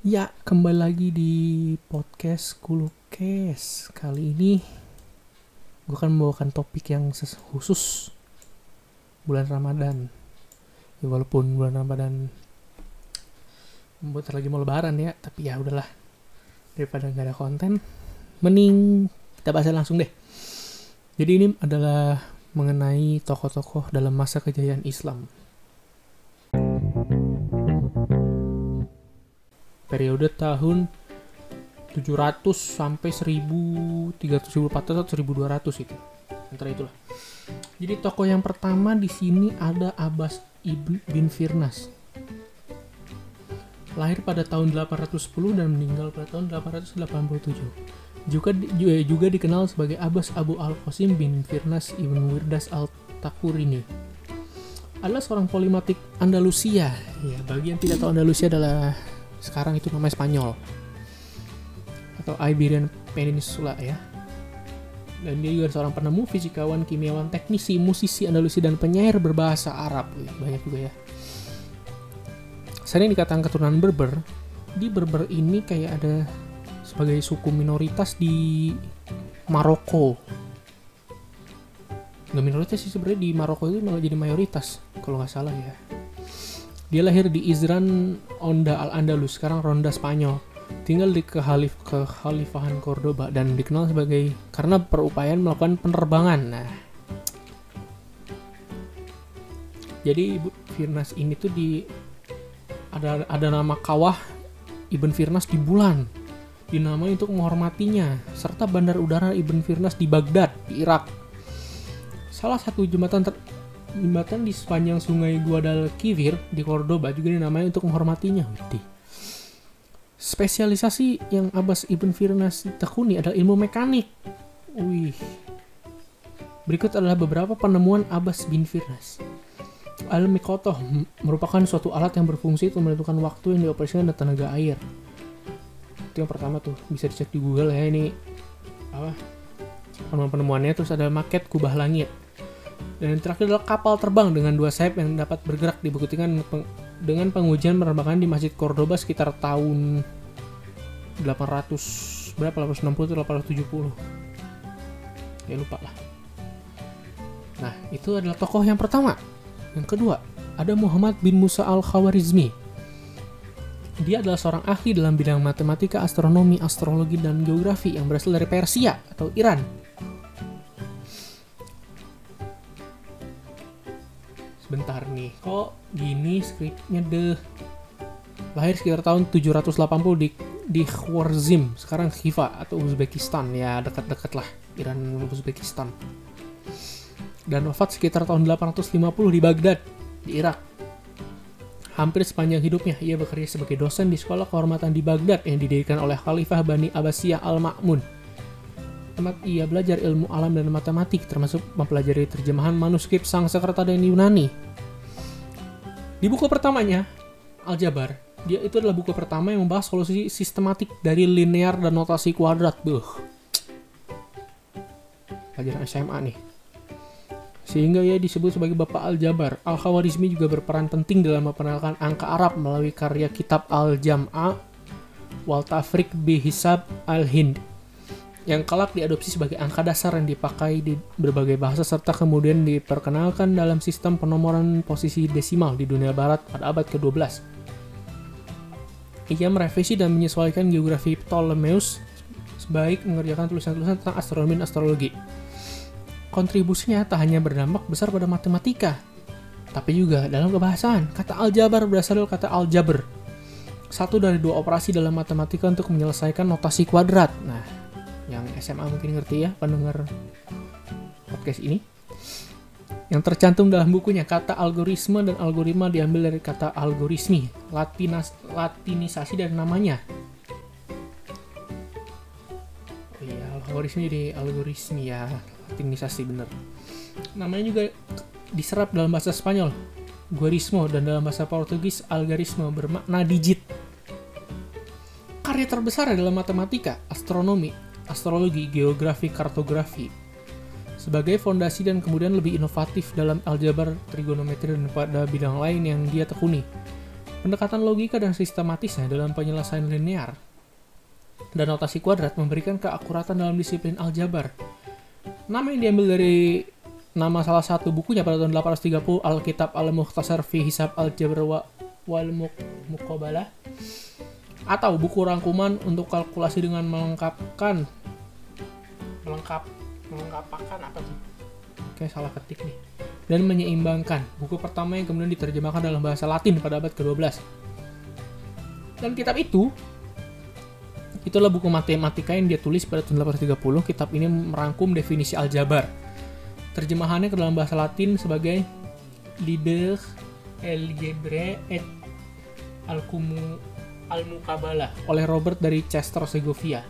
Ya, kembali lagi di podcast Kulukes. Kali ini gue akan membawakan topik yang khusus bulan Ramadan. Ya, walaupun bulan Ramadan bentar lagi mau lebaran ya, tapi ya udahlah. Daripada nggak ada konten, mending kita bahas langsung deh. Jadi ini adalah mengenai tokoh-tokoh dalam masa kejayaan Islam. Periode tahun 700 sampai 1300 1400 atau 1200 itu. Antara itulah. Jadi tokoh yang pertama di sini ada Abbas ibn bin Firnas. Lahir pada tahun 810 dan meninggal pada tahun 887 juga juga, juga dikenal sebagai Abbas Abu Al Qasim bin Firnas ibn Wirdas Al Takurini adalah seorang polimatik Andalusia. Ya bagi yang tidak tahu Andalusia adalah sekarang itu namanya Spanyol. Atau Iberian Peninsula ya. Dan dia juga seorang penemu fisikawan kimiawan teknisi musisi Andalusia dan penyair berbahasa Arab. Banyak juga ya. Sering dikatakan keturunan Berber di Berber ini kayak ada sebagai suku minoritas di Maroko. Nggak minoritas sih sebenarnya di Maroko itu malah jadi mayoritas kalau nggak salah ya dia lahir di Izran Onda Al-Andalus, sekarang Ronda Spanyol. Tinggal di kehalif kekhalifahan Cordoba dan dikenal sebagai karena perupayaan melakukan penerbangan. Nah, jadi Ibu Firnas ini tuh di ada ada nama kawah Ibn Firnas di bulan dinamai untuk menghormatinya serta bandar udara Ibn Firnas di Baghdad di Irak. Salah satu jembatan ter, jembatan di sepanjang sungai Guadalquivir di Cordoba juga dinamai untuk menghormatinya. Spesialisasi yang Abbas Ibn Firnas tekuni adalah ilmu mekanik. Wih. Berikut adalah beberapa penemuan Abbas bin Firnas. Al-Mikotoh merupakan suatu alat yang berfungsi untuk menentukan waktu yang dioperasikan dengan tenaga air. Itu yang pertama tuh, bisa dicek di Google ya ini apa penemuan-penemuannya terus ada maket kubah langit dan yang terakhir adalah kapal terbang dengan dua sayap yang dapat bergerak dibuktikan peng- dengan pengujian penerbangan di Masjid Cordoba sekitar tahun 800 berapa? 860 atau 870 ya lupa lah. Nah itu adalah tokoh yang pertama. Yang kedua ada Muhammad bin Musa al Khawarizmi dia adalah seorang ahli dalam bidang matematika, astronomi, astrologi, dan geografi yang berasal dari Persia atau Iran Sebentar nih, kok gini skripnya deh. Lahir sekitar tahun 780 di di Khwarizm, sekarang Khiva atau Uzbekistan, ya dekat-dekat lah Iran Uzbekistan. Dan wafat sekitar tahun 850 di Baghdad, di Irak. Hampir sepanjang hidupnya, ia bekerja sebagai dosen di sekolah kehormatan di Baghdad yang didirikan oleh Khalifah Bani Abbasiyah Al-Ma'mun tempat ia belajar ilmu alam dan matematik termasuk mempelajari terjemahan manuskrip Sanskerta dan Yunani. Di buku pertamanya, Aljabar, dia itu adalah buku pertama yang membahas solusi sistematik dari linear dan notasi kuadrat. Buh. Pelajaran SMA nih. Sehingga ia disebut sebagai Bapak Aljabar. Al-Khawarizmi juga berperan penting dalam memperkenalkan angka Arab melalui karya kitab Al-Jam'a wal Tafriq bi Hisab Al-Hind yang kelak diadopsi sebagai angka dasar yang dipakai di berbagai bahasa serta kemudian diperkenalkan dalam sistem penomoran posisi desimal di dunia barat pada abad ke-12. Ia merevisi dan menyesuaikan geografi Ptolemeus sebaik mengerjakan tulisan-tulisan tentang astronomi dan astrologi. Kontribusinya tak hanya berdampak besar pada matematika, tapi juga dalam kebahasaan. Kata aljabar berasal dari kata aljaber, satu dari dua operasi dalam matematika untuk menyelesaikan notasi kuadrat. Nah, yang SMA mungkin ngerti ya pendengar podcast ini. Yang tercantum dalam bukunya kata algoritme dan algoritma diambil dari kata algoritmi latinas, latinisasi dari namanya. Oh iya algoritmi jadi algoritmi ya latinisasi bener. Namanya juga diserap dalam bahasa Spanyol guarismo dan dalam bahasa Portugis algarismo bermakna digit. Karya terbesar dalam matematika astronomi astrologi, geografi, kartografi sebagai fondasi dan kemudian lebih inovatif dalam aljabar, trigonometri dan pada bidang lain yang dia tekuni. Pendekatan logika dan sistematisnya dalam penyelesaian linear dan notasi kuadrat memberikan keakuratan dalam disiplin aljabar. Nama yang diambil dari nama salah satu bukunya pada tahun 830 Alkitab Al-Mukhtasar fi Hisab Al-Jabr wa wal Muqabalah atau buku rangkuman untuk kalkulasi dengan melengkapkan melengkap melengkapkan apa tuh kayak salah ketik nih. Dan menyeimbangkan. Buku pertama yang kemudian diterjemahkan dalam bahasa Latin pada abad ke-12 dan kitab itu itulah buku matematika yang dia tulis pada tahun 1830 kitab ini merangkum definisi aljabar. Terjemahannya ke dalam bahasa Latin sebagai Liber Algebre et Alkumu Al-Mukabala oleh Robert dari Chester Segovia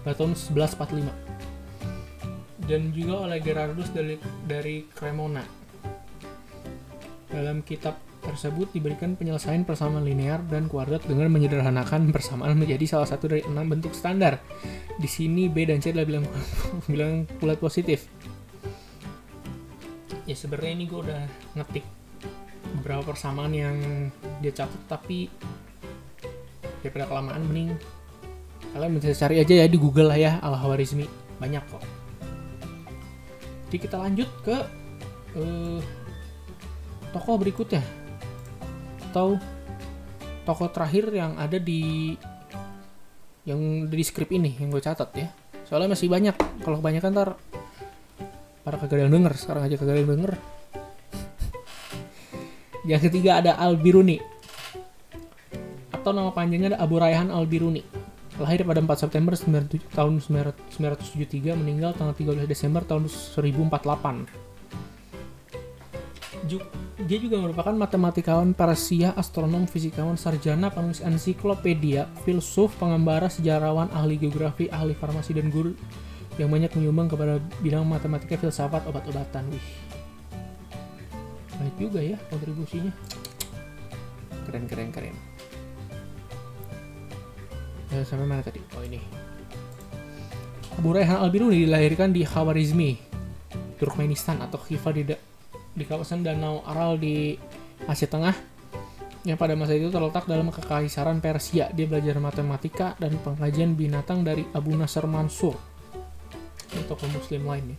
pada tahun 1145 dan juga oleh Gerardus dari, dari Cremona. Dalam kitab tersebut diberikan penyelesaian persamaan linear dan kuadrat dengan menyederhanakan persamaan menjadi salah satu dari enam bentuk standar. Di sini B dan C adalah bilang bilang bulat positif. Ya sebenarnya ini gue udah ngetik beberapa persamaan yang dia catat tapi daripada kelamaan mending kalian bisa cari aja ya di Google lah ya al banyak kok jadi kita lanjut ke uh, tokoh berikutnya. Atau tokoh terakhir yang ada di yang di skrip ini yang gue catat ya. Soalnya masih banyak. Kalau kebanyakan ntar para kagak yang denger. Sekarang aja kagak yang denger. Yang ketiga ada Al Biruni atau nama panjangnya ada Abu Rayhan Al-Biruni. Lahir pada 4 September 97, tahun 1973, meninggal tanggal 13 Desember tahun 1048. Dia juga merupakan matematikawan Persia, astronom, fisikawan, sarjana, penulis ensiklopedia, filsuf, pengembara, sejarawan, ahli geografi, ahli farmasi, dan guru yang banyak menyumbang kepada bidang matematika, filsafat, obat-obatan. Wih, baik juga ya kontribusinya. Keren, keren, keren ya, sampai mana tadi oh ini Abu Rayhan al-Biruni dilahirkan di Khawarizmi Turkmenistan atau Khiva di, di kawasan Danau Aral di Asia Tengah yang pada masa itu terletak dalam kekaisaran Persia. Dia belajar matematika dan pengkajian binatang dari Abu Nasr Mansur. Tokoh muslim lain nih.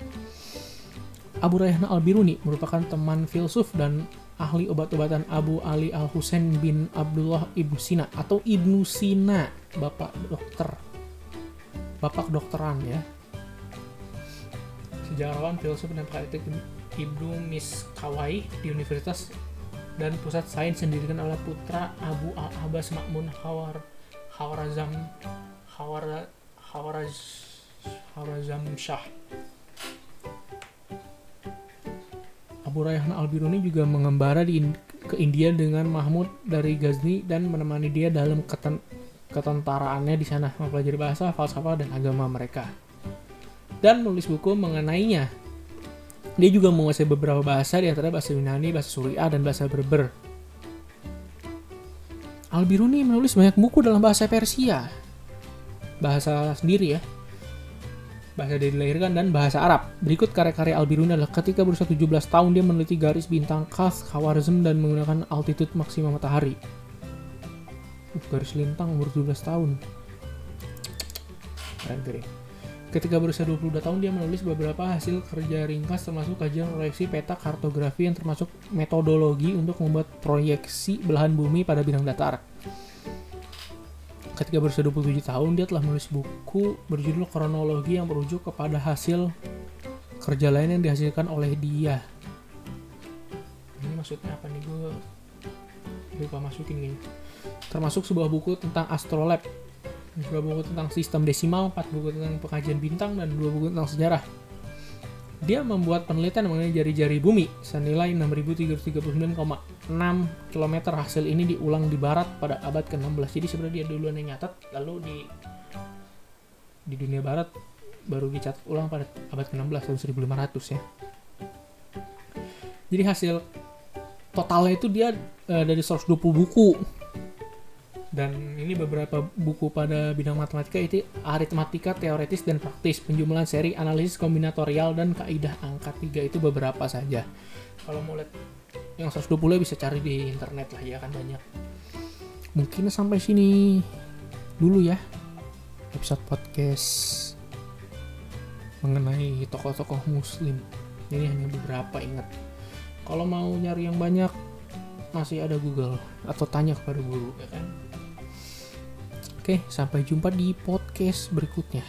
Abu Rayhan al-Biruni merupakan teman filsuf dan ahli obat-obatan Abu Ali Al Husain bin Abdullah Ibnu Sina atau Ibnu Sina, bapak dokter, bapak dokteran ya. Sejarawan, filsuf dan praktik Ibnu Miskawai di Universitas dan Pusat Sains sendirikan oleh putra Abu Al Abbas Makmun Hawar Hawarazam Hawar Hawaraz Hawarazam Shah Abu Rayhan al-Biruni juga mengembara di, ke India dengan Mahmud dari Ghazni dan menemani dia dalam keten, ketentaraannya di sana, mempelajari bahasa, falsafah, dan agama mereka. Dan menulis buku mengenainya. Dia juga menguasai beberapa bahasa, di antara bahasa Yunani, bahasa Suriah, dan bahasa Berber. Al-Biruni menulis banyak buku dalam bahasa Persia. Bahasa sendiri ya bahasa dia dilahirkan, dan bahasa Arab. Berikut karya-karya Al-Biruni adalah ketika berusia 17 tahun dia meneliti garis bintang khas Khawarizm dan menggunakan altitude maksimal matahari. Uh, garis lintang umur 17 tahun. Keren keren. Ketika berusia 22 tahun dia menulis beberapa hasil kerja ringkas termasuk kajian proyeksi peta kartografi yang termasuk metodologi untuk membuat proyeksi belahan bumi pada bidang datar ketika berusia 27 tahun dia telah menulis buku berjudul kronologi yang merujuk kepada hasil kerja lain yang dihasilkan oleh dia. Ini maksudnya apa nih? Gue lupa masukin gini termasuk sebuah buku tentang astrolab sebuah buku tentang sistem desimal, 4 buku tentang pengkajian bintang, dan dua buku tentang sejarah. Dia membuat penelitian mengenai jari-jari bumi senilai 6.339,6 km. Hasil ini diulang di barat pada abad ke-16. Jadi sebenarnya dia duluan yang nyatat, lalu di di dunia barat baru dicatat ulang pada abad ke-16 tahun 1500 ya. Jadi hasil totalnya itu dia uh, dari 120 buku dan ini beberapa buku pada bidang matematika itu aritmatika teoretis dan praktis penjumlahan seri analisis kombinatorial dan kaidah angka tiga itu beberapa saja kalau mau lihat yang 120 bisa cari di internet lah ya kan banyak. Mungkin sampai sini dulu ya episode podcast mengenai tokoh-tokoh muslim. Ini hanya beberapa ingat. Kalau mau nyari yang banyak masih ada Google atau tanya kepada guru ya kan? Oke sampai jumpa di podcast berikutnya